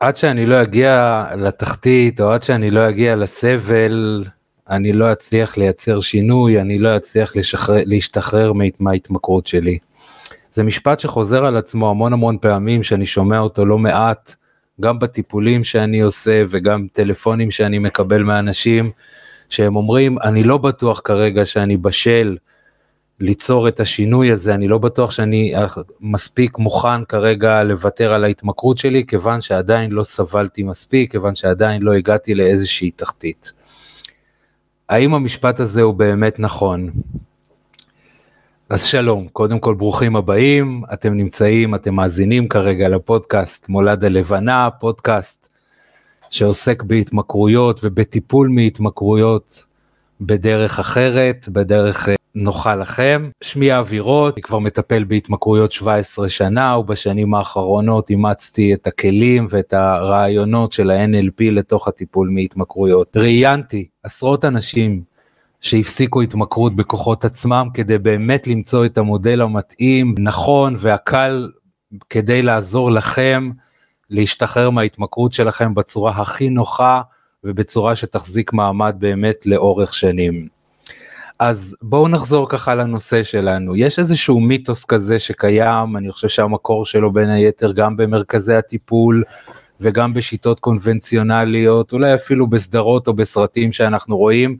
עד שאני לא אגיע לתחתית או עד שאני לא אגיע לסבל, אני לא אצליח לייצר שינוי, אני לא אצליח לשחרר, להשתחרר מההתמכרות שלי. זה משפט שחוזר על עצמו המון המון פעמים, שאני שומע אותו לא מעט, גם בטיפולים שאני עושה וגם טלפונים שאני מקבל מאנשים, שהם אומרים, אני לא בטוח כרגע שאני בשל ליצור את השינוי הזה, אני לא בטוח שאני מספיק מוכן כרגע לוותר על ההתמכרות שלי, כיוון שעדיין לא סבלתי מספיק, כיוון שעדיין לא הגעתי לאיזושהי תחתית. האם המשפט הזה הוא באמת נכון? אז שלום, קודם כל ברוכים הבאים, אתם נמצאים, אתם מאזינים כרגע לפודקאסט מולד הלבנה, פודקאסט שעוסק בהתמכרויות ובטיפול מהתמכרויות בדרך אחרת, בדרך אה, נוחה לכם. שמי אבירות, אני כבר מטפל בהתמכרויות 17 שנה, ובשנים האחרונות אימצתי את הכלים ואת הרעיונות של ה-NLP לתוך הטיפול מהתמכרויות. ראיינתי עשרות אנשים שהפסיקו התמכרות בכוחות עצמם כדי באמת למצוא את המודל המתאים, נכון והקל כדי לעזור לכם להשתחרר מההתמכרות שלכם בצורה הכי נוחה ובצורה שתחזיק מעמד באמת לאורך שנים. אז בואו נחזור ככה לנושא שלנו. יש איזשהו מיתוס כזה שקיים, אני חושב שהמקור שלו בין היתר גם במרכזי הטיפול וגם בשיטות קונבנציונליות, אולי אפילו בסדרות או בסרטים שאנחנו רואים,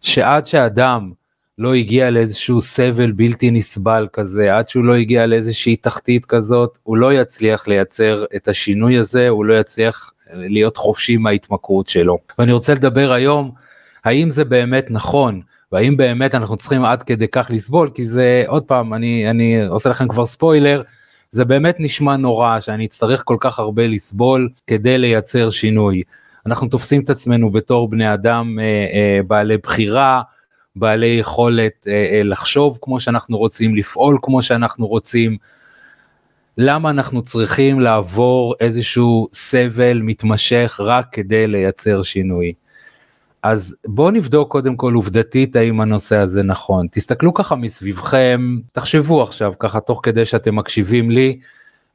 שעד שאדם לא הגיע לאיזשהו סבל בלתי נסבל כזה, עד שהוא לא הגיע לאיזושהי תחתית כזאת, הוא לא יצליח לייצר את השינוי הזה, הוא לא יצליח להיות חופשי מההתמכרות שלו. ואני רוצה לדבר היום, האם זה באמת נכון, והאם באמת אנחנו צריכים עד כדי כך לסבול, כי זה, עוד פעם, אני, אני עושה לכם כבר ספוילר, זה באמת נשמע נורא שאני אצטרך כל כך הרבה לסבול כדי לייצר שינוי. אנחנו תופסים את עצמנו בתור בני אדם אה, אה, בעלי בחירה, בעלי יכולת אה, אה, לחשוב כמו שאנחנו רוצים, לפעול כמו שאנחנו רוצים. למה אנחנו צריכים לעבור איזשהו סבל מתמשך רק כדי לייצר שינוי? אז בואו נבדוק קודם כל עובדתית האם הנושא הזה נכון. תסתכלו ככה מסביבכם, תחשבו עכשיו ככה תוך כדי שאתם מקשיבים לי,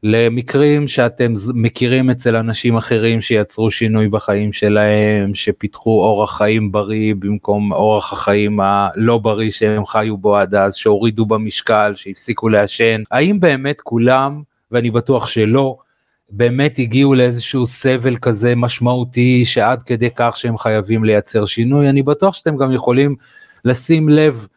למקרים שאתם מכירים אצל אנשים אחרים שיצרו שינוי בחיים שלהם, שפיתחו אורח חיים בריא במקום אורח החיים הלא בריא שהם חיו בו עד אז, שהורידו במשקל, שהפסיקו לעשן. האם באמת כולם, ואני בטוח שלא, באמת הגיעו לאיזשהו סבל כזה משמעותי שעד כדי כך שהם חייבים לייצר שינוי? אני בטוח שאתם גם יכולים לשים לב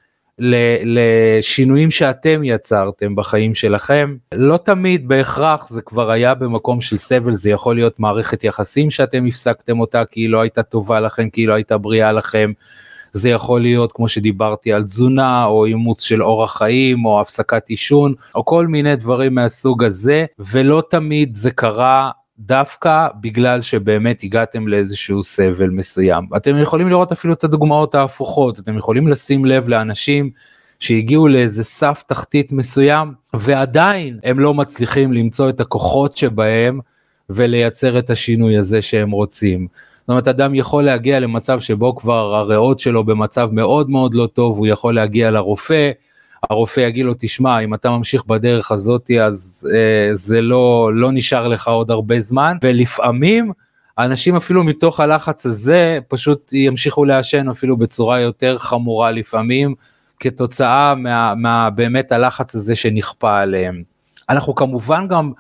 לשינויים שאתם יצרתם בחיים שלכם. לא תמיד בהכרח זה כבר היה במקום של סבל, זה יכול להיות מערכת יחסים שאתם הפסקתם אותה כי היא לא הייתה טובה לכם, כי היא לא הייתה בריאה לכם. זה יכול להיות כמו שדיברתי על תזונה או אימוץ של אורח חיים או הפסקת עישון או כל מיני דברים מהסוג הזה ולא תמיד זה קרה דווקא בגלל שבאמת הגעתם לאיזשהו סבל מסוים. אתם יכולים לראות אפילו את הדוגמאות ההפוכות, אתם יכולים לשים לב לאנשים שהגיעו לאיזה סף תחתית מסוים ועדיין הם לא מצליחים למצוא את הכוחות שבהם ולייצר את השינוי הזה שהם רוצים. זאת אומרת אדם יכול להגיע למצב שבו כבר הריאות שלו במצב מאוד מאוד לא טוב, הוא יכול להגיע לרופא, הרופא יגיד לו תשמע אם אתה ממשיך בדרך הזאתי אז אה, זה לא לא נשאר לך עוד הרבה זמן ולפעמים אנשים אפילו מתוך הלחץ הזה פשוט ימשיכו לעשן אפילו בצורה יותר חמורה לפעמים כתוצאה מה, מה באמת הלחץ הזה שנכפה עליהם. אנחנו כמובן גם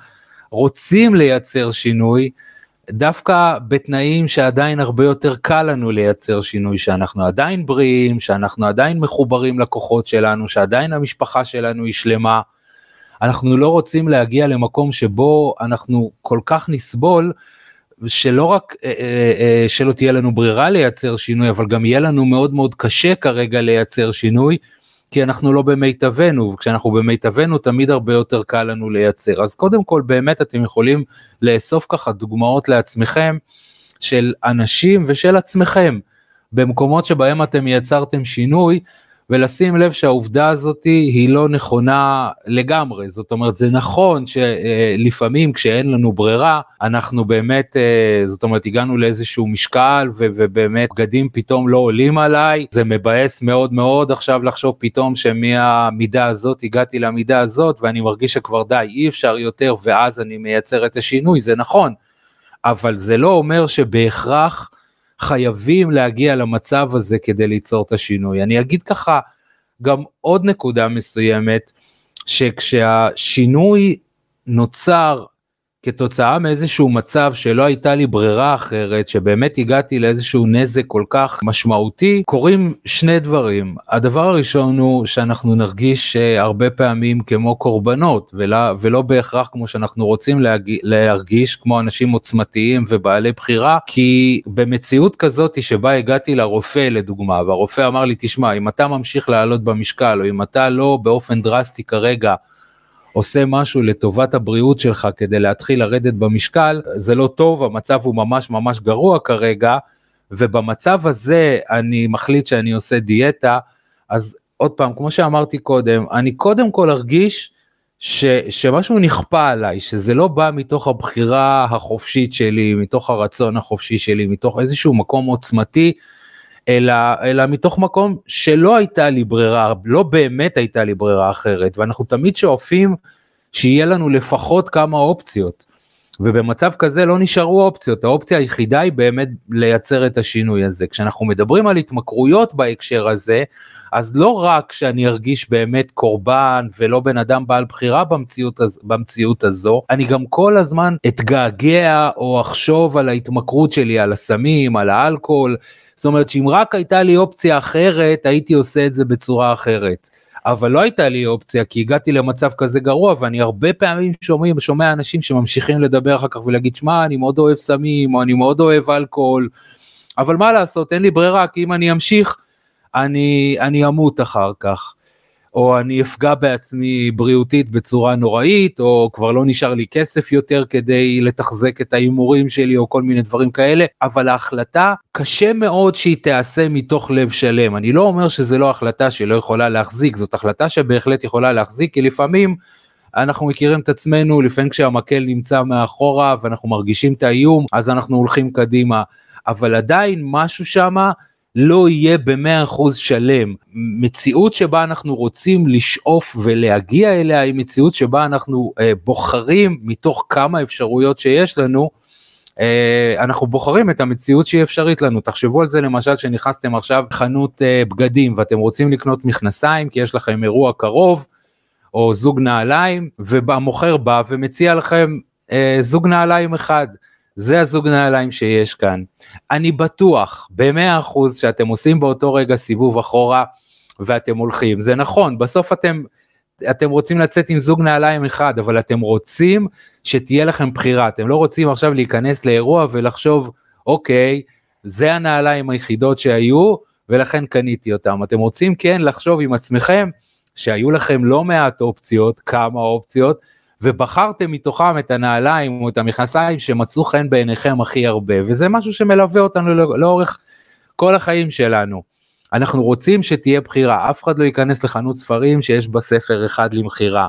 רוצים לייצר שינוי דווקא בתנאים שעדיין הרבה יותר קל לנו לייצר שינוי, שאנחנו עדיין בריאים, שאנחנו עדיין מחוברים לכוחות שלנו, שעדיין המשפחה שלנו היא שלמה. אנחנו לא רוצים להגיע למקום שבו אנחנו כל כך נסבול, שלא רק אה, אה, אה, שלא תהיה לנו ברירה לייצר שינוי, אבל גם יהיה לנו מאוד מאוד קשה כרגע לייצר שינוי, כי אנחנו לא במיטבנו, וכשאנחנו במיטבנו תמיד הרבה יותר קל לנו לייצר. אז קודם כל באמת אתם יכולים לאסוף ככה דוגמאות לעצמכם של אנשים ושל עצמכם במקומות שבהם אתם יצרתם שינוי ולשים לב שהעובדה הזאת היא לא נכונה לגמרי, זאת אומרת זה נכון שלפעמים כשאין לנו ברירה אנחנו באמת, אה, זאת אומרת הגענו לאיזשהו משקל ובאמת בגדים פתאום לא עולים עליי, זה מבאס מאוד מאוד עכשיו לחשוב פתאום שמהמידה הזאת הגעתי למידה הזאת ואני מרגיש שכבר די אי אפשר יותר ואז אני מייצר את השינוי, זה נכון. אבל זה לא אומר שבהכרח חייבים להגיע למצב הזה כדי ליצור את השינוי. אני אגיד ככה גם עוד נקודה מסוימת, שכשהשינוי נוצר כתוצאה מאיזשהו מצב שלא הייתה לי ברירה אחרת, שבאמת הגעתי לאיזשהו נזק כל כך משמעותי, קורים שני דברים. הדבר הראשון הוא שאנחנו נרגיש אה, הרבה פעמים כמו קורבנות, ולא, ולא בהכרח כמו שאנחנו רוצים להגיע, להרגיש כמו אנשים עוצמתיים ובעלי בחירה, כי במציאות כזאת שבה הגעתי לרופא לדוגמה, והרופא אמר לי, תשמע, אם אתה ממשיך לעלות במשקל, או אם אתה לא באופן דרסטי כרגע, עושה משהו לטובת הבריאות שלך כדי להתחיל לרדת במשקל, זה לא טוב, המצב הוא ממש ממש גרוע כרגע, ובמצב הזה אני מחליט שאני עושה דיאטה, אז עוד פעם, כמו שאמרתי קודם, אני קודם כל ארגיש ש, שמשהו נכפה עליי, שזה לא בא מתוך הבחירה החופשית שלי, מתוך הרצון החופשי שלי, מתוך איזשהו מקום עוצמתי, אלא, אלא מתוך מקום שלא הייתה לי ברירה, לא באמת הייתה לי ברירה אחרת, ואנחנו תמיד שואפים שיהיה לנו לפחות כמה אופציות. ובמצב כזה לא נשארו אופציות, האופציה היחידה היא באמת לייצר את השינוי הזה. כשאנחנו מדברים על התמכרויות בהקשר הזה, אז לא רק שאני ארגיש באמת קורבן ולא בן אדם בעל בחירה במציאות, במציאות הזו, אני גם כל הזמן אתגעגע או אחשוב על ההתמכרות שלי, על הסמים, על האלכוהול, זאת אומרת שאם רק הייתה לי אופציה אחרת, הייתי עושה את זה בצורה אחרת. אבל לא הייתה לי אופציה כי הגעתי למצב כזה גרוע ואני הרבה פעמים שומעים, שומע אנשים שממשיכים לדבר אחר כך ולהגיד שמע אני מאוד אוהב סמים או אני מאוד אוהב אלכוהול אבל מה לעשות אין לי ברירה כי אם אני אמשיך אני, אני אמות אחר כך. או אני אפגע בעצמי בריאותית בצורה נוראית, או כבר לא נשאר לי כסף יותר כדי לתחזק את ההימורים שלי, או כל מיני דברים כאלה, אבל ההחלטה, קשה מאוד שהיא תיעשה מתוך לב שלם. אני לא אומר שזה לא החלטה שלא יכולה להחזיק, זאת החלטה שבהחלט יכולה להחזיק, כי לפעמים אנחנו מכירים את עצמנו, לפעמים כשהמקל נמצא מאחורה ואנחנו מרגישים את האיום, אז אנחנו הולכים קדימה. אבל עדיין משהו שמה לא יהיה במאה אחוז שלם. מציאות שבה אנחנו רוצים לשאוף ולהגיע אליה היא מציאות שבה אנחנו אה, בוחרים מתוך כמה אפשרויות שיש לנו, אה, אנחנו בוחרים את המציאות שהיא אפשרית לנו. תחשבו על זה למשל שנכנסתם עכשיו חנות אה, בגדים ואתם רוצים לקנות מכנסיים כי יש לכם אירוע קרוב, או זוג נעליים, והמוכר בא ומציע לכם אה, זוג נעליים אחד. זה הזוג נעליים שיש כאן. אני בטוח במאה אחוז שאתם עושים באותו רגע סיבוב אחורה ואתם הולכים. זה נכון, בסוף אתם, אתם רוצים לצאת עם זוג נעליים אחד, אבל אתם רוצים שתהיה לכם בחירה. אתם לא רוצים עכשיו להיכנס לאירוע ולחשוב, אוקיי, זה הנעליים היחידות שהיו, ולכן קניתי אותם. אתם רוצים כן לחשוב עם עצמכם שהיו לכם לא מעט אופציות, כמה אופציות, ובחרתם מתוכם את הנעליים או את המכנסיים שמצאו חן בעיניכם הכי הרבה, וזה משהו שמלווה אותנו לא, לאורך כל החיים שלנו. אנחנו רוצים שתהיה בחירה, אף אחד לא ייכנס לחנות ספרים שיש בה ספר אחד למכירה.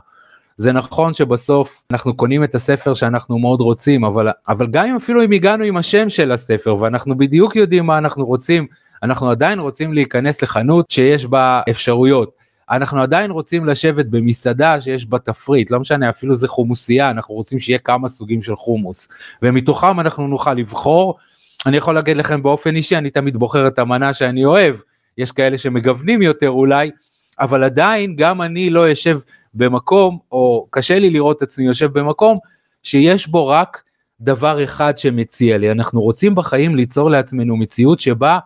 זה נכון שבסוף אנחנו קונים את הספר שאנחנו מאוד רוצים, אבל, אבל גם אם אפילו אם הגענו עם השם של הספר ואנחנו בדיוק יודעים מה אנחנו רוצים, אנחנו עדיין רוצים להיכנס לחנות שיש בה אפשרויות. אנחנו עדיין רוצים לשבת במסעדה שיש בה תפריט, לא משנה אפילו זה חומוסייה, אנחנו רוצים שיהיה כמה סוגים של חומוס, ומתוכם אנחנו נוכל לבחור. אני יכול להגיד לכם באופן אישי, אני תמיד בוחר את המנה שאני אוהב, יש כאלה שמגוונים יותר אולי, אבל עדיין גם אני לא אשב במקום, או קשה לי לראות את עצמי יושב במקום, שיש בו רק דבר אחד שמציע לי. אנחנו רוצים בחיים ליצור לעצמנו מציאות שבה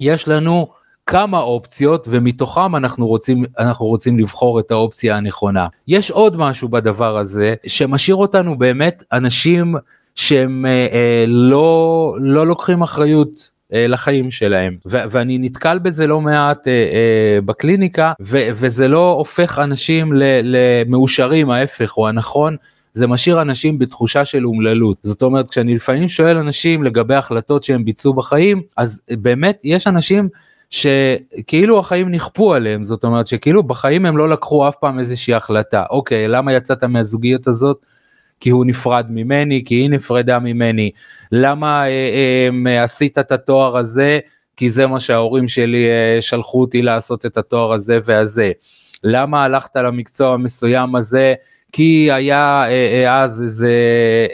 יש לנו כמה אופציות ומתוכם אנחנו רוצים אנחנו רוצים לבחור את האופציה הנכונה. יש עוד משהו בדבר הזה שמשאיר אותנו באמת אנשים שהם אה, אה, לא לא לוקחים אחריות אה, לחיים שלהם ו- ואני נתקל בזה לא מעט אה, אה, בקליניקה ו- וזה לא הופך אנשים למאושרים ההפך או הנכון. זה משאיר אנשים בתחושה של אומללות. זאת אומרת, כשאני לפעמים שואל אנשים לגבי החלטות שהם ביצעו בחיים, אז באמת יש אנשים שכאילו החיים נכפו עליהם, זאת אומרת שכאילו בחיים הם לא לקחו אף פעם איזושהי החלטה. אוקיי, למה יצאת מהזוגיות הזאת? כי הוא נפרד ממני, כי היא נפרדה ממני. למה אה, אה, עשית את התואר הזה? כי זה מה שההורים שלי אה, שלחו אותי לעשות את התואר הזה והזה. למה הלכת למקצוע המסוים הזה? כי היה אה, אה, אז איזה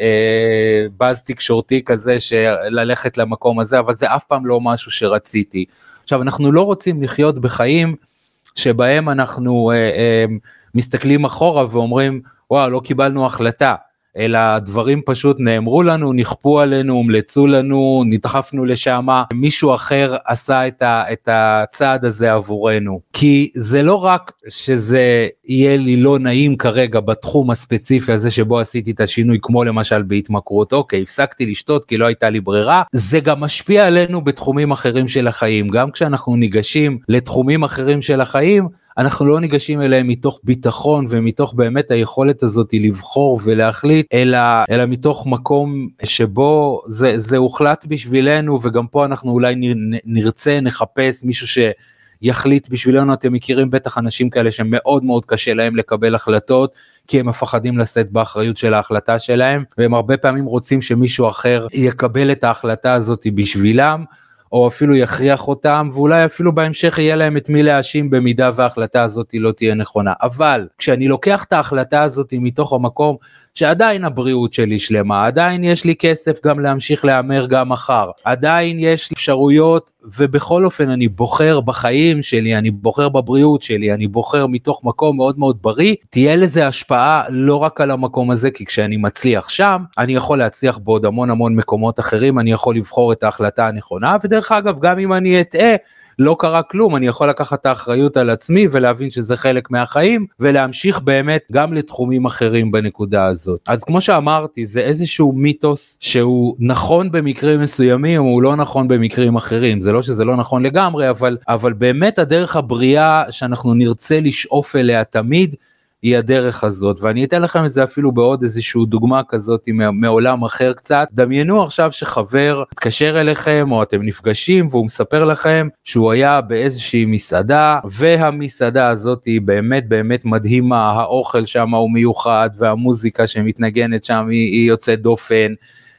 אה, באז תקשורתי כזה שללכת למקום הזה, אבל זה אף פעם לא משהו שרציתי. עכשיו, אנחנו לא רוצים לחיות בחיים שבהם אנחנו אה, אה, מסתכלים אחורה ואומרים, וואו, לא קיבלנו החלטה. אלא הדברים פשוט נאמרו לנו, נכפו עלינו, הומלצו לנו, נדחפנו לשם, מישהו אחר עשה את, ה, את הצעד הזה עבורנו. כי זה לא רק שזה יהיה לי לא נעים כרגע בתחום הספציפי הזה שבו עשיתי את השינוי, כמו למשל בהתמכרות, אוקיי, הפסקתי לשתות כי לא הייתה לי ברירה, זה גם משפיע עלינו בתחומים אחרים של החיים. גם כשאנחנו ניגשים לתחומים אחרים של החיים, אנחנו לא ניגשים אליהם מתוך ביטחון ומתוך באמת היכולת הזאת לבחור ולהחליט, אלא, אלא מתוך מקום שבו זה, זה הוחלט בשבילנו וגם פה אנחנו אולי נרצה, נחפש מישהו ש... יחליט בשבילנו, אתם מכירים בטח אנשים כאלה שמאוד מאוד קשה להם לקבל החלטות, כי הם מפחדים לשאת באחריות של ההחלטה שלהם, והם הרבה פעמים רוצים שמישהו אחר יקבל את ההחלטה הזאת בשבילם. או אפילו יכריח אותם, ואולי אפילו בהמשך יהיה להם את מי להאשים במידה וההחלטה הזאת לא תהיה נכונה. אבל כשאני לוקח את ההחלטה הזאת מתוך המקום שעדיין הבריאות שלי שלמה, עדיין יש לי כסף גם להמשיך להמר גם מחר, עדיין יש לי אפשרויות ובכל אופן אני בוחר בחיים שלי, אני בוחר בבריאות שלי, אני בוחר מתוך מקום מאוד מאוד בריא, תהיה לזה השפעה לא רק על המקום הזה, כי כשאני מצליח שם, אני יכול להצליח בעוד המון המון מקומות אחרים, אני יכול לבחור את ההחלטה הנכונה, ודרך אגב, גם אם אני אטעה, לא קרה כלום, אני יכול לקחת את האחריות על עצמי ולהבין שזה חלק מהחיים ולהמשיך באמת גם לתחומים אחרים בנקודה הזאת. אז כמו שאמרתי, זה איזשהו מיתוס שהוא נכון במקרים מסוימים, הוא לא נכון במקרים אחרים. זה לא שזה לא נכון לגמרי, אבל, אבל באמת הדרך הבריאה שאנחנו נרצה לשאוף אליה תמיד, היא הדרך הזאת ואני אתן לכם את זה אפילו בעוד איזשהו דוגמה כזאת מעולם אחר קצת דמיינו עכשיו שחבר מתקשר אליכם או אתם נפגשים והוא מספר לכם שהוא היה באיזושהי מסעדה והמסעדה הזאת היא באמת באמת מדהימה האוכל שם הוא מיוחד והמוזיקה שמתנגנת שם היא, היא יוצאת דופן.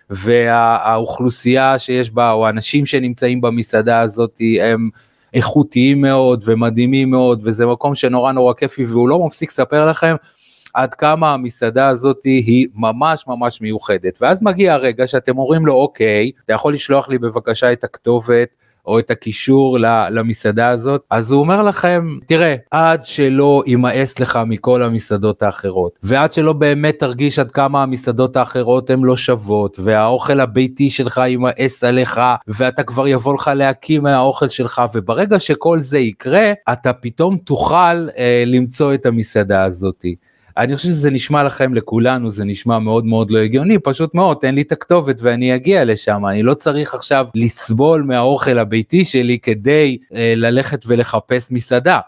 והאוכלוסייה שיש בה או האנשים שנמצאים במסעדה הזאת הם איכותיים מאוד ומדהימים מאוד וזה מקום שנורא נורא כיפי והוא לא מפסיק לספר לכם עד כמה המסעדה הזאת היא ממש ממש מיוחדת. ואז מגיע הרגע שאתם אומרים לו אוקיי אתה יכול לשלוח לי בבקשה את הכתובת או את הקישור למסעדה הזאת, אז הוא אומר לכם, תראה, עד שלא יימאס לך מכל המסעדות האחרות, ועד שלא באמת תרגיש עד כמה המסעדות האחרות הן לא שוות, והאוכל הביתי שלך יימאס עליך, ואתה כבר יבוא לך להקים מהאוכל שלך, וברגע שכל זה יקרה, אתה פתאום תוכל אה, למצוא את המסעדה הזאתי. אני חושב שזה נשמע לכם לכולנו זה נשמע מאוד מאוד לא הגיוני פשוט מאוד תן לי את הכתובת ואני אגיע לשם אני לא צריך עכשיו לסבול מהאוכל הביתי שלי כדי אה, ללכת ולחפש מסעדה.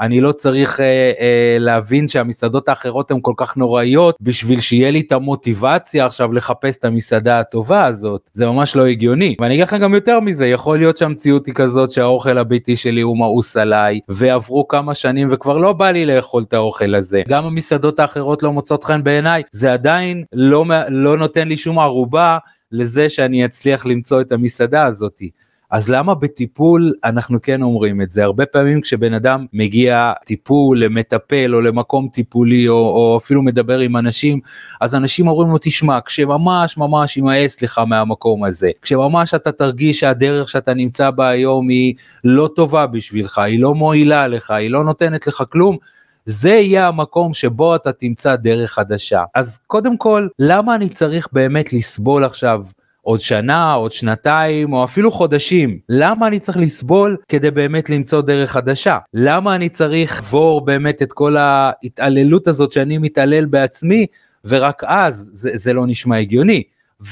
אני לא צריך אה, אה, להבין שהמסעדות האחרות הן כל כך נוראיות בשביל שיהיה לי את המוטיבציה עכשיו לחפש את המסעדה הטובה הזאת, זה ממש לא הגיוני. ואני אגיד לכם גם יותר מזה, יכול להיות שהמציאות היא כזאת שהאוכל הביתי שלי הוא מאוס עליי, ועברו כמה שנים וכבר לא בא לי לאכול את האוכל הזה. גם המסעדות האחרות לא מוצאות חן בעיניי, זה עדיין לא, לא נותן לי שום ערובה לזה שאני אצליח למצוא את המסעדה הזאתי. אז למה בטיפול אנחנו כן אומרים את זה? הרבה פעמים כשבן אדם מגיע טיפול למטפל או למקום טיפולי או, או אפילו מדבר עם אנשים, אז אנשים אומרים לו תשמע, כשממש ממש יימאס לך מהמקום הזה, כשממש אתה תרגיש שהדרך שאתה נמצא בה היום היא לא טובה בשבילך, היא לא מועילה לך, היא לא נותנת לך כלום, זה יהיה המקום שבו אתה תמצא דרך חדשה. אז קודם כל, למה אני צריך באמת לסבול עכשיו עוד שנה, עוד שנתיים, או אפילו חודשים. למה אני צריך לסבול כדי באמת למצוא דרך חדשה? למה אני צריך לעבור באמת את כל ההתעללות הזאת שאני מתעלל בעצמי, ורק אז זה, זה לא נשמע הגיוני.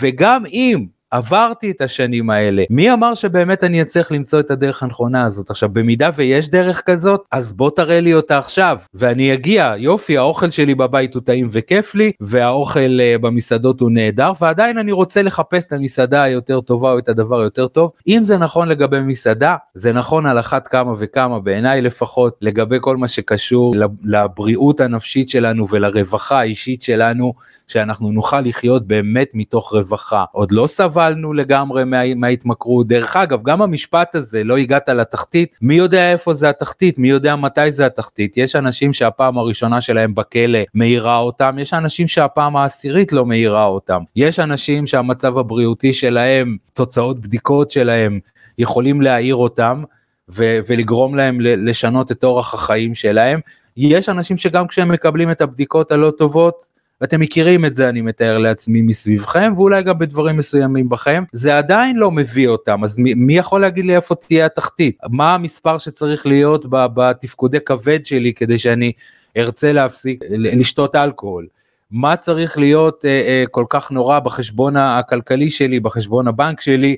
וגם אם עברתי את השנים האלה, מי אמר שבאמת אני אצליח למצוא את הדרך הנכונה הזאת? עכשיו, במידה ויש דרך כזאת, אז בוא תראה לי אותה עכשיו, ואני אגיע, יופי, האוכל שלי בבית הוא טעים וכיף לי, והאוכל uh, במסעדות הוא נהדר, ועדיין אני רוצה לחפש את המסעדה היותר טובה או את הדבר היותר טוב. אם זה נכון לגבי מסעדה, זה נכון על אחת כמה וכמה, בעיניי לפחות, לגבי כל מה שקשור לבריאות הנפשית שלנו ולרווחה האישית שלנו, שאנחנו נוכל לחיות באמת מתוך רווחה. עוד לא סבל סבלנו לגמרי מה, מההתמכרות. דרך אגב, גם המשפט הזה, לא הגעת לתחתית, מי יודע איפה זה התחתית, מי יודע מתי זה התחתית. יש אנשים שהפעם הראשונה שלהם בכלא מאירה אותם, יש אנשים שהפעם העשירית לא מאירה אותם. יש אנשים שהמצב הבריאותי שלהם, תוצאות בדיקות שלהם, יכולים להעיר אותם. ו- ולגרום להם לשנות את אורח החיים שלהם. יש אנשים שגם כשהם מקבלים את הבדיקות הלא טובות, ואתם מכירים את זה אני מתאר לעצמי מסביבכם ואולי גם בדברים מסוימים בכם. זה עדיין לא מביא אותם אז מי, מי יכול להגיד לי איפה תהיה התחתית? מה המספר שצריך להיות בתפקודי כבד שלי כדי שאני ארצה להפסיק לשתות אלכוהול? מה צריך להיות אה, אה, כל כך נורא בחשבון הכלכלי שלי בחשבון הבנק שלי?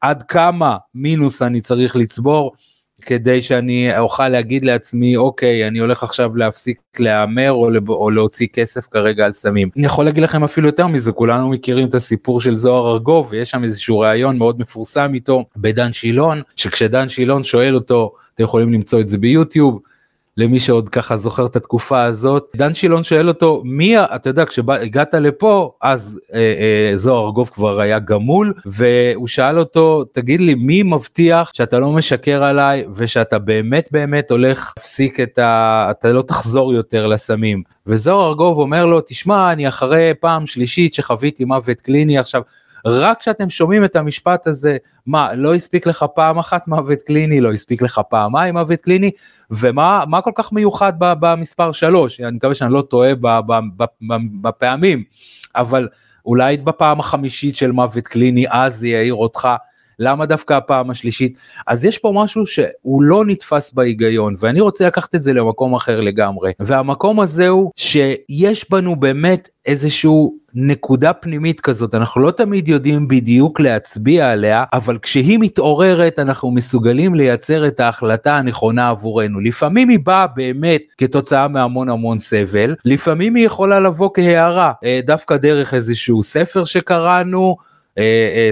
עד כמה מינוס אני צריך לצבור כדי שאני אוכל להגיד לעצמי אוקיי אני הולך עכשיו להפסיק להמר או, או להוציא כסף כרגע על סמים. אני יכול להגיד לכם אפילו יותר מזה כולנו מכירים את הסיפור של זוהר ארגוב ויש שם איזשהו ראיון מאוד מפורסם איתו בדן שילון שכשדן שילון שואל אותו אתם יכולים למצוא את זה ביוטיוב למי שעוד ככה זוכר את התקופה הזאת. דן שילון שואל אותו מי אתה יודע כשהגעת לפה אז אה, אה, זוהר ארגוב כבר היה גמול והוא שאל אותו תגיד לי מי מבטיח שאתה לא משקר עליי ושאתה באמת באמת הולך להפסיק את ה... אתה לא תחזור יותר לסמים. וזוהר ארגוב אומר לו תשמע אני אחרי פעם שלישית שחוויתי מוות קליני עכשיו. רק כשאתם שומעים את המשפט הזה, מה, לא הספיק לך פעם אחת מוות קליני, לא הספיק לך פעמיים מוות קליני, ומה כל כך מיוחד במספר 3, אני מקווה שאני לא טועה בפעמים, אבל אולי בפעם החמישית של מוות קליני, אז זה יעיר אותך. למה דווקא הפעם השלישית? אז יש פה משהו שהוא לא נתפס בהיגיון, ואני רוצה לקחת את זה למקום אחר לגמרי. והמקום הזה הוא שיש בנו באמת איזשהו נקודה פנימית כזאת, אנחנו לא תמיד יודעים בדיוק להצביע עליה, אבל כשהיא מתעוררת אנחנו מסוגלים לייצר את ההחלטה הנכונה עבורנו. לפעמים היא באה באמת כתוצאה מהמון המון סבל, לפעמים היא יכולה לבוא כהערה, אה, דווקא דרך איזשהו ספר שקראנו,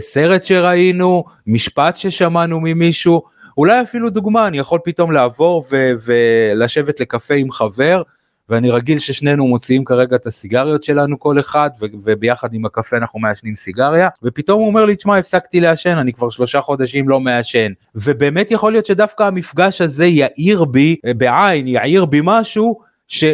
סרט שראינו, משפט ששמענו ממישהו, אולי אפילו דוגמה, אני יכול פתאום לעבור ו- ולשבת לקפה עם חבר, ואני רגיל ששנינו מוציאים כרגע את הסיגריות שלנו כל אחד, ו- וביחד עם הקפה אנחנו מעשנים סיגריה, ופתאום הוא אומר לי, תשמע, הפסקתי לעשן, אני כבר שלושה חודשים לא מעשן. ובאמת יכול להיות שדווקא המפגש הזה יאיר בי, אה, בעין, יאיר בי משהו,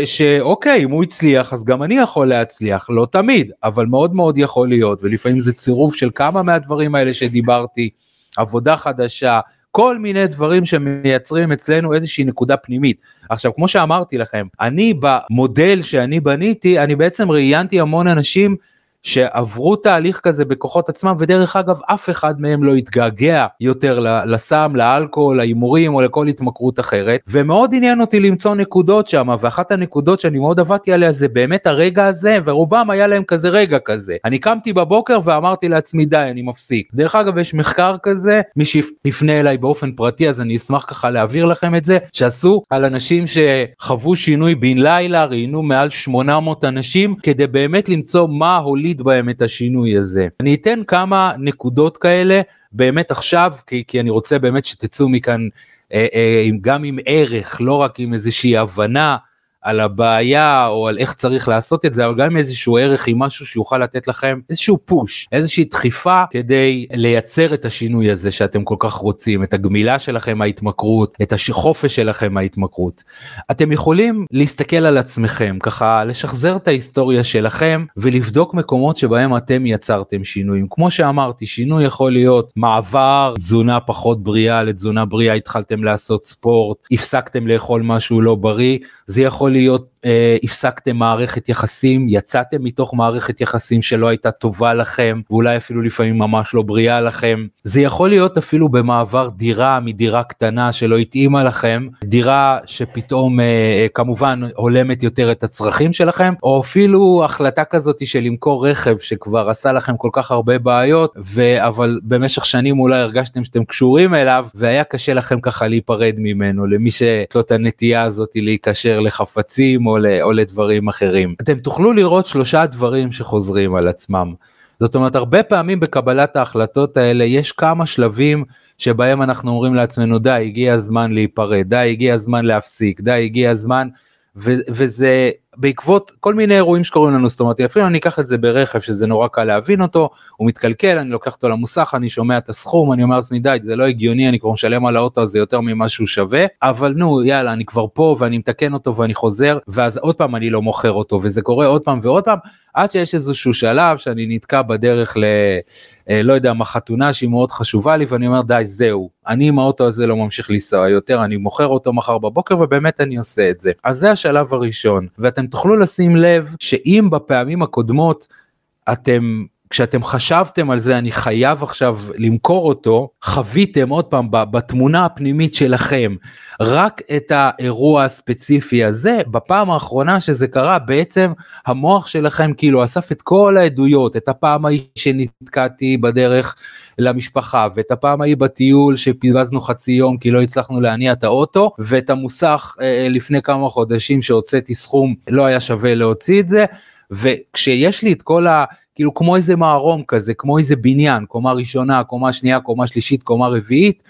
שאוקיי אם הוא הצליח אז גם אני יכול להצליח לא תמיד אבל מאוד מאוד יכול להיות ולפעמים זה צירוף של כמה מהדברים האלה שדיברתי עבודה חדשה כל מיני דברים שמייצרים אצלנו איזושהי נקודה פנימית. עכשיו כמו שאמרתי לכם אני במודל שאני בניתי אני בעצם ראיינתי המון אנשים שעברו תהליך כזה בכוחות עצמם ודרך אגב אף אחד מהם לא התגעגע יותר לסם, לאלכוהול, להימורים או לכל התמכרות אחרת ומאוד עניין אותי למצוא נקודות שם ואחת הנקודות שאני מאוד עבדתי עליה זה באמת הרגע הזה ורובם היה להם כזה רגע כזה. אני קמתי בבוקר ואמרתי לעצמי די אני מפסיק. דרך אגב יש מחקר כזה מי שיפנה אליי באופן פרטי אז אני אשמח ככה להעביר לכם את זה שעשו על אנשים שחוו שינוי בן לילה ראיינו מעל 800 אנשים כדי באמת למצוא מה הוליד להוריד בהם את השינוי הזה. אני אתן כמה נקודות כאלה באמת עכשיו, כי, כי אני רוצה באמת שתצאו מכאן אה, אה, גם עם ערך, לא רק עם איזושהי הבנה על הבעיה או על איך צריך לעשות את זה, אבל גם איזשהו ערך עם משהו שיוכל לתת לכם איזשהו פוש, איזושהי דחיפה כדי לייצר את השינוי הזה שאתם כל כך רוצים, את הגמילה שלכם מההתמכרות, את החופש שלכם מההתמכרות. אתם יכולים להסתכל על עצמכם, ככה לשחזר את ההיסטוריה שלכם ולבדוק מקומות שבהם אתם יצרתם שינויים. כמו שאמרתי, שינוי יכול להיות מעבר תזונה פחות בריאה לתזונה בריאה, התחלתם לעשות ספורט, הפסקתם לאכול משהו לא בריא, זה יכול להיות אה, הפסקתם מערכת יחסים, יצאתם מתוך מערכת יחסים שלא הייתה טובה לכם, ואולי אפילו לפעמים ממש לא בריאה לכם. זה יכול להיות אפילו במעבר דירה מדירה קטנה שלא התאימה לכם, דירה שפתאום אה, אה, כמובן הולמת יותר את הצרכים שלכם, או אפילו החלטה כזאת של למכור רכב שכבר עשה לכם כל כך הרבה בעיות, ו... אבל במשך שנים אולי הרגשתם שאתם קשורים אליו, והיה קשה לכם ככה להיפרד ממנו, למי שיש לו את הנטייה הזאת להיקשר לחפצים. או, או לדברים אחרים. אתם תוכלו לראות שלושה דברים שחוזרים על עצמם. זאת אומרת הרבה פעמים בקבלת ההחלטות האלה יש כמה שלבים שבהם אנחנו אומרים לעצמנו די הגיע הזמן להיפרד די הגיע הזמן להפסיק די הגיע הזמן ו- וזה בעקבות כל מיני אירועים שקורים לנו, זאת אומרת, אפילו אני אקח את זה ברכב שזה נורא קל להבין אותו, הוא מתקלקל, אני לוקח אותו למוסך, אני שומע את הסכום, אני אומר לעצמי די, זה לא הגיוני, אני כבר משלם על האוטו הזה יותר ממה שהוא שווה, אבל נו, יאללה, אני כבר פה ואני מתקן אותו ואני חוזר, ואז עוד פעם אני לא מוכר אותו, וזה קורה עוד פעם ועוד פעם, עד שיש איזשהו שלב שאני נתקע בדרך ל... אה, לא יודע מה חתונה שהיא מאוד חשובה לי ואני אומר די זהו אני עם האוטו הזה לא ממשיך לנסוע יותר אני מוכר אותו מחר בבוקר ובאמת אני עושה את זה. אז זה השלב הראשון ואתם תוכלו לשים לב שאם בפעמים הקודמות אתם כשאתם חשבתם על זה אני חייב עכשיו למכור אותו חוויתם עוד פעם בתמונה הפנימית שלכם רק את האירוע הספציפי הזה בפעם האחרונה שזה קרה בעצם המוח שלכם כאילו אסף את כל העדויות את הפעם ההיא שנתקעתי בדרך למשפחה ואת הפעם ההיא בטיול שבזבזנו חצי יום כי לא הצלחנו להניע את האוטו ואת המוסך אה, לפני כמה חודשים שהוצאתי סכום לא היה שווה להוציא את זה וכשיש לי את כל ה... כאילו כמו איזה מערום כזה, כמו איזה בניין, קומה ראשונה, קומה שנייה, קומה שלישית, קומה רביעית,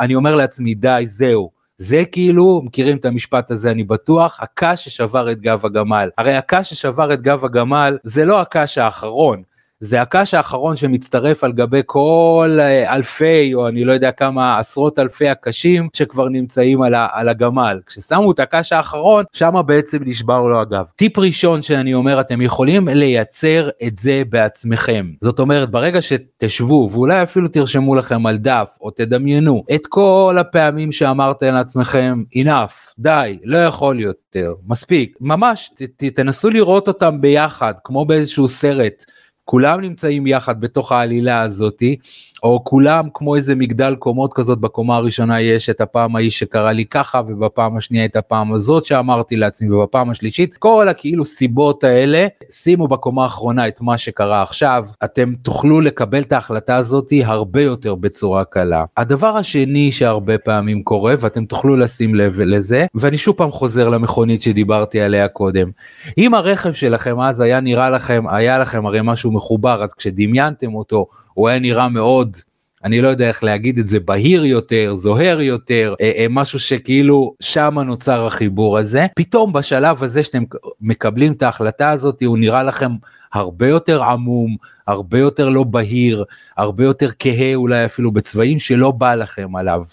אני אומר לעצמי די זהו. זה כאילו, מכירים את המשפט הזה אני בטוח, הקש ששבר את גב הגמל. הרי הקש ששבר את גב הגמל זה לא הקש האחרון, זה הקש האחרון שמצטרף על גבי כל אה, אלפי או אני לא יודע כמה עשרות אלפי הקשים שכבר נמצאים על, ה, על הגמל. כששמו את הקש האחרון שם בעצם נשבר לו הגב. טיפ ראשון שאני אומר אתם יכולים לייצר את זה בעצמכם. זאת אומרת ברגע שתשבו ואולי אפילו תרשמו לכם על דף או תדמיינו את כל הפעמים שאמרתם לעצמכם enough די לא יכול יותר מספיק ממש ת, ת, תנסו לראות אותם ביחד כמו באיזשהו סרט. כולם נמצאים יחד בתוך העלילה הזאתי או כולם כמו איזה מגדל קומות כזאת בקומה הראשונה יש את הפעם ההיא שקרה לי ככה ובפעם השנייה את הפעם הזאת שאמרתי לעצמי ובפעם השלישית כל הכאילו סיבות האלה שימו בקומה האחרונה את מה שקרה עכשיו אתם תוכלו לקבל את ההחלטה הזאתי הרבה יותר בצורה קלה. הדבר השני שהרבה פעמים קורה ואתם תוכלו לשים לב לזה ואני שוב פעם חוזר למכונית שדיברתי עליה קודם. אם הרכב שלכם אז היה נראה לכם היה לכם הרי משהו מחובר אז כשדמיינתם אותו הוא היה נראה מאוד אני לא יודע איך להגיד את זה בהיר יותר זוהר יותר אה, אה, משהו שכאילו שם נוצר החיבור הזה פתאום בשלב הזה שאתם מקבלים את ההחלטה הזאת הוא נראה לכם הרבה יותר עמום הרבה יותר לא בהיר הרבה יותר כהה אולי אפילו בצבעים שלא בא לכם עליו.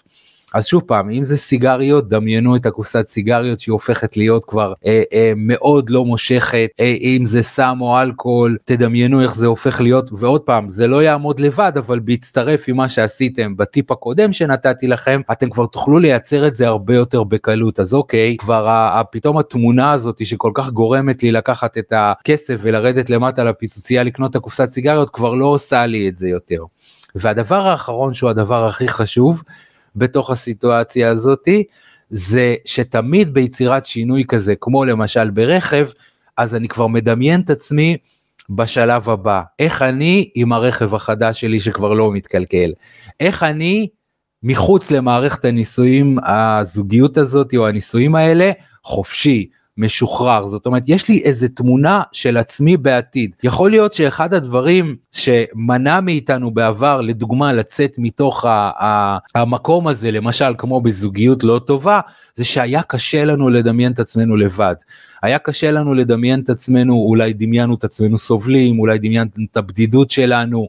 אז שוב פעם אם זה סיגריות דמיינו את הקופסת סיגריות שהיא הופכת להיות כבר אה, אה, מאוד לא מושכת אה, אם זה סם או אלכוהול תדמיינו איך זה הופך להיות ועוד פעם זה לא יעמוד לבד אבל בהצטרף עם מה שעשיתם בטיפ הקודם שנתתי לכם אתם כבר תוכלו לייצר את זה הרבה יותר בקלות אז אוקיי כבר ה, פתאום התמונה הזאת שכל כך גורמת לי לקחת את הכסף ולרדת למטה לפיצוצייה לקנות את הקופסת סיגריות כבר לא עושה לי את זה יותר. והדבר האחרון שהוא הדבר הכי חשוב בתוך הסיטואציה הזאתי, זה שתמיד ביצירת שינוי כזה, כמו למשל ברכב, אז אני כבר מדמיין את עצמי בשלב הבא. איך אני עם הרכב החדש שלי שכבר לא מתקלקל? איך אני מחוץ למערכת הנישואים, הזוגיות הזאת או הנישואים האלה, חופשי, משוחרר. זאת אומרת יש לי איזה תמונה של עצמי בעתיד. יכול להיות שאחד הדברים שמנע מאיתנו בעבר לדוגמה לצאת מתוך ה- ה- המקום הזה למשל כמו בזוגיות לא טובה זה שהיה קשה לנו לדמיין את עצמנו לבד. היה קשה לנו לדמיין את עצמנו, אולי דמיינו את עצמנו סובלים, אולי דמיינו את הבדידות שלנו.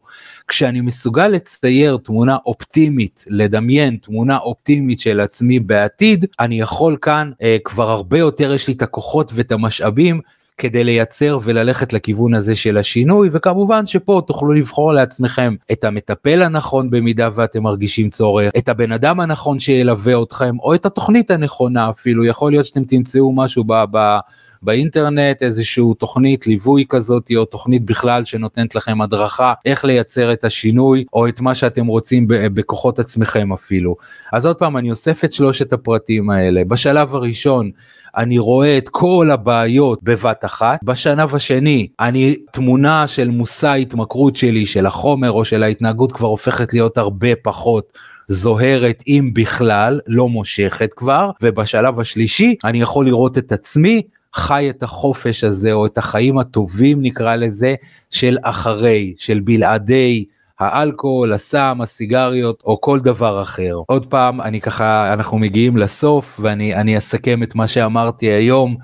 כשאני מסוגל לצייר תמונה אופטימית, לדמיין תמונה אופטימית של עצמי בעתיד, אני יכול כאן, אה, כבר הרבה יותר יש לי את הכוחות ואת המשאבים כדי לייצר וללכת לכיוון הזה של השינוי וכמובן שפה תוכלו לבחור לעצמכם את המטפל הנכון במידה ואתם מרגישים צורך את הבן אדם הנכון שילווה אתכם או את התוכנית הנכונה אפילו. יכול להיות שאתם תמצאו משהו ב... ב באינטרנט איזשהו תוכנית ליווי כזאת או תוכנית בכלל שנותנת לכם הדרכה איך לייצר את השינוי או את מה שאתם רוצים בכוחות עצמכם אפילו. אז עוד פעם אני אוסף את שלושת הפרטים האלה בשלב הראשון אני רואה את כל הבעיות בבת אחת. בשלב השני, אני, תמונה של מושא ההתמכרות שלי, של החומר או של ההתנהגות כבר הופכת להיות הרבה פחות זוהרת אם בכלל, לא מושכת כבר, ובשלב השלישי אני יכול לראות את עצמי חי את החופש הזה או את החיים הטובים נקרא לזה של אחרי, של בלעדי האלכוהול, הסם, הסיגריות או כל דבר אחר. עוד פעם, אני ככה, אנחנו מגיעים לסוף ואני אסכם את מה שאמרתי היום.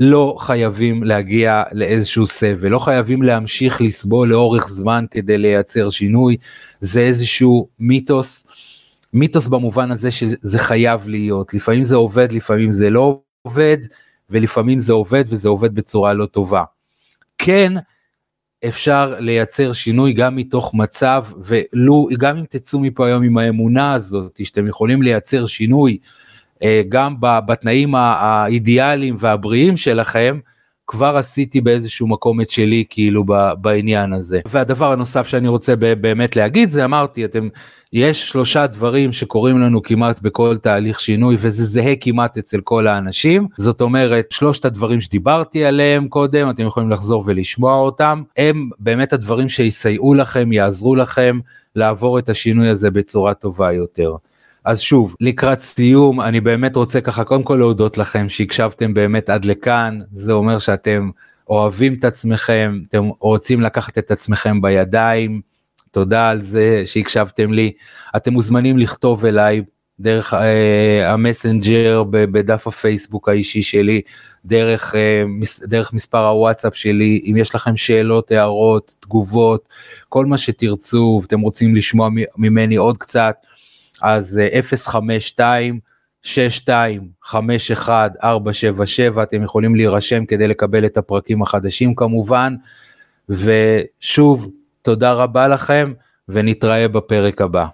לא חייבים להגיע לאיזשהו סבל, לא חייבים להמשיך לסבול לאורך זמן כדי לייצר שינוי, זה איזשהו מיתוס, מיתוס במובן הזה שזה חייב להיות, לפעמים זה עובד, לפעמים זה לא עובד, ולפעמים זה עובד וזה עובד בצורה לא טובה. כן, אפשר לייצר שינוי גם מתוך מצב, ולו, גם אם תצאו מפה היום עם האמונה הזאת, שאתם יכולים לייצר שינוי אה, גם בתנאים האידיאליים והבריאים שלכם, כבר עשיתי באיזשהו מקום את שלי כאילו בעניין הזה. והדבר הנוסף שאני רוצה באמת להגיד זה אמרתי אתם יש שלושה דברים שקורים לנו כמעט בכל תהליך שינוי וזה זהה כמעט אצל כל האנשים זאת אומרת שלושת הדברים שדיברתי עליהם קודם אתם יכולים לחזור ולשמוע אותם הם באמת הדברים שיסייעו לכם יעזרו לכם לעבור את השינוי הזה בצורה טובה יותר. אז שוב לקראת סיום אני באמת רוצה ככה קודם כל להודות לכם שהקשבתם באמת עד לכאן. זה אומר שאתם אוהבים את עצמכם אתם רוצים לקחת את עצמכם בידיים. תודה על זה שהקשבתם לי. אתם מוזמנים לכתוב אליי דרך אה, המסנג'ר בדף הפייסבוק האישי שלי דרך אה, מס, דרך מספר הוואטסאפ שלי. אם יש לכם שאלות הערות תגובות כל מה שתרצו ואתם רוצים לשמוע ממני עוד קצת. אז 052 6251 477 אתם יכולים להירשם כדי לקבל את הפרקים החדשים כמובן ושוב תודה רבה לכם ונתראה בפרק הבא.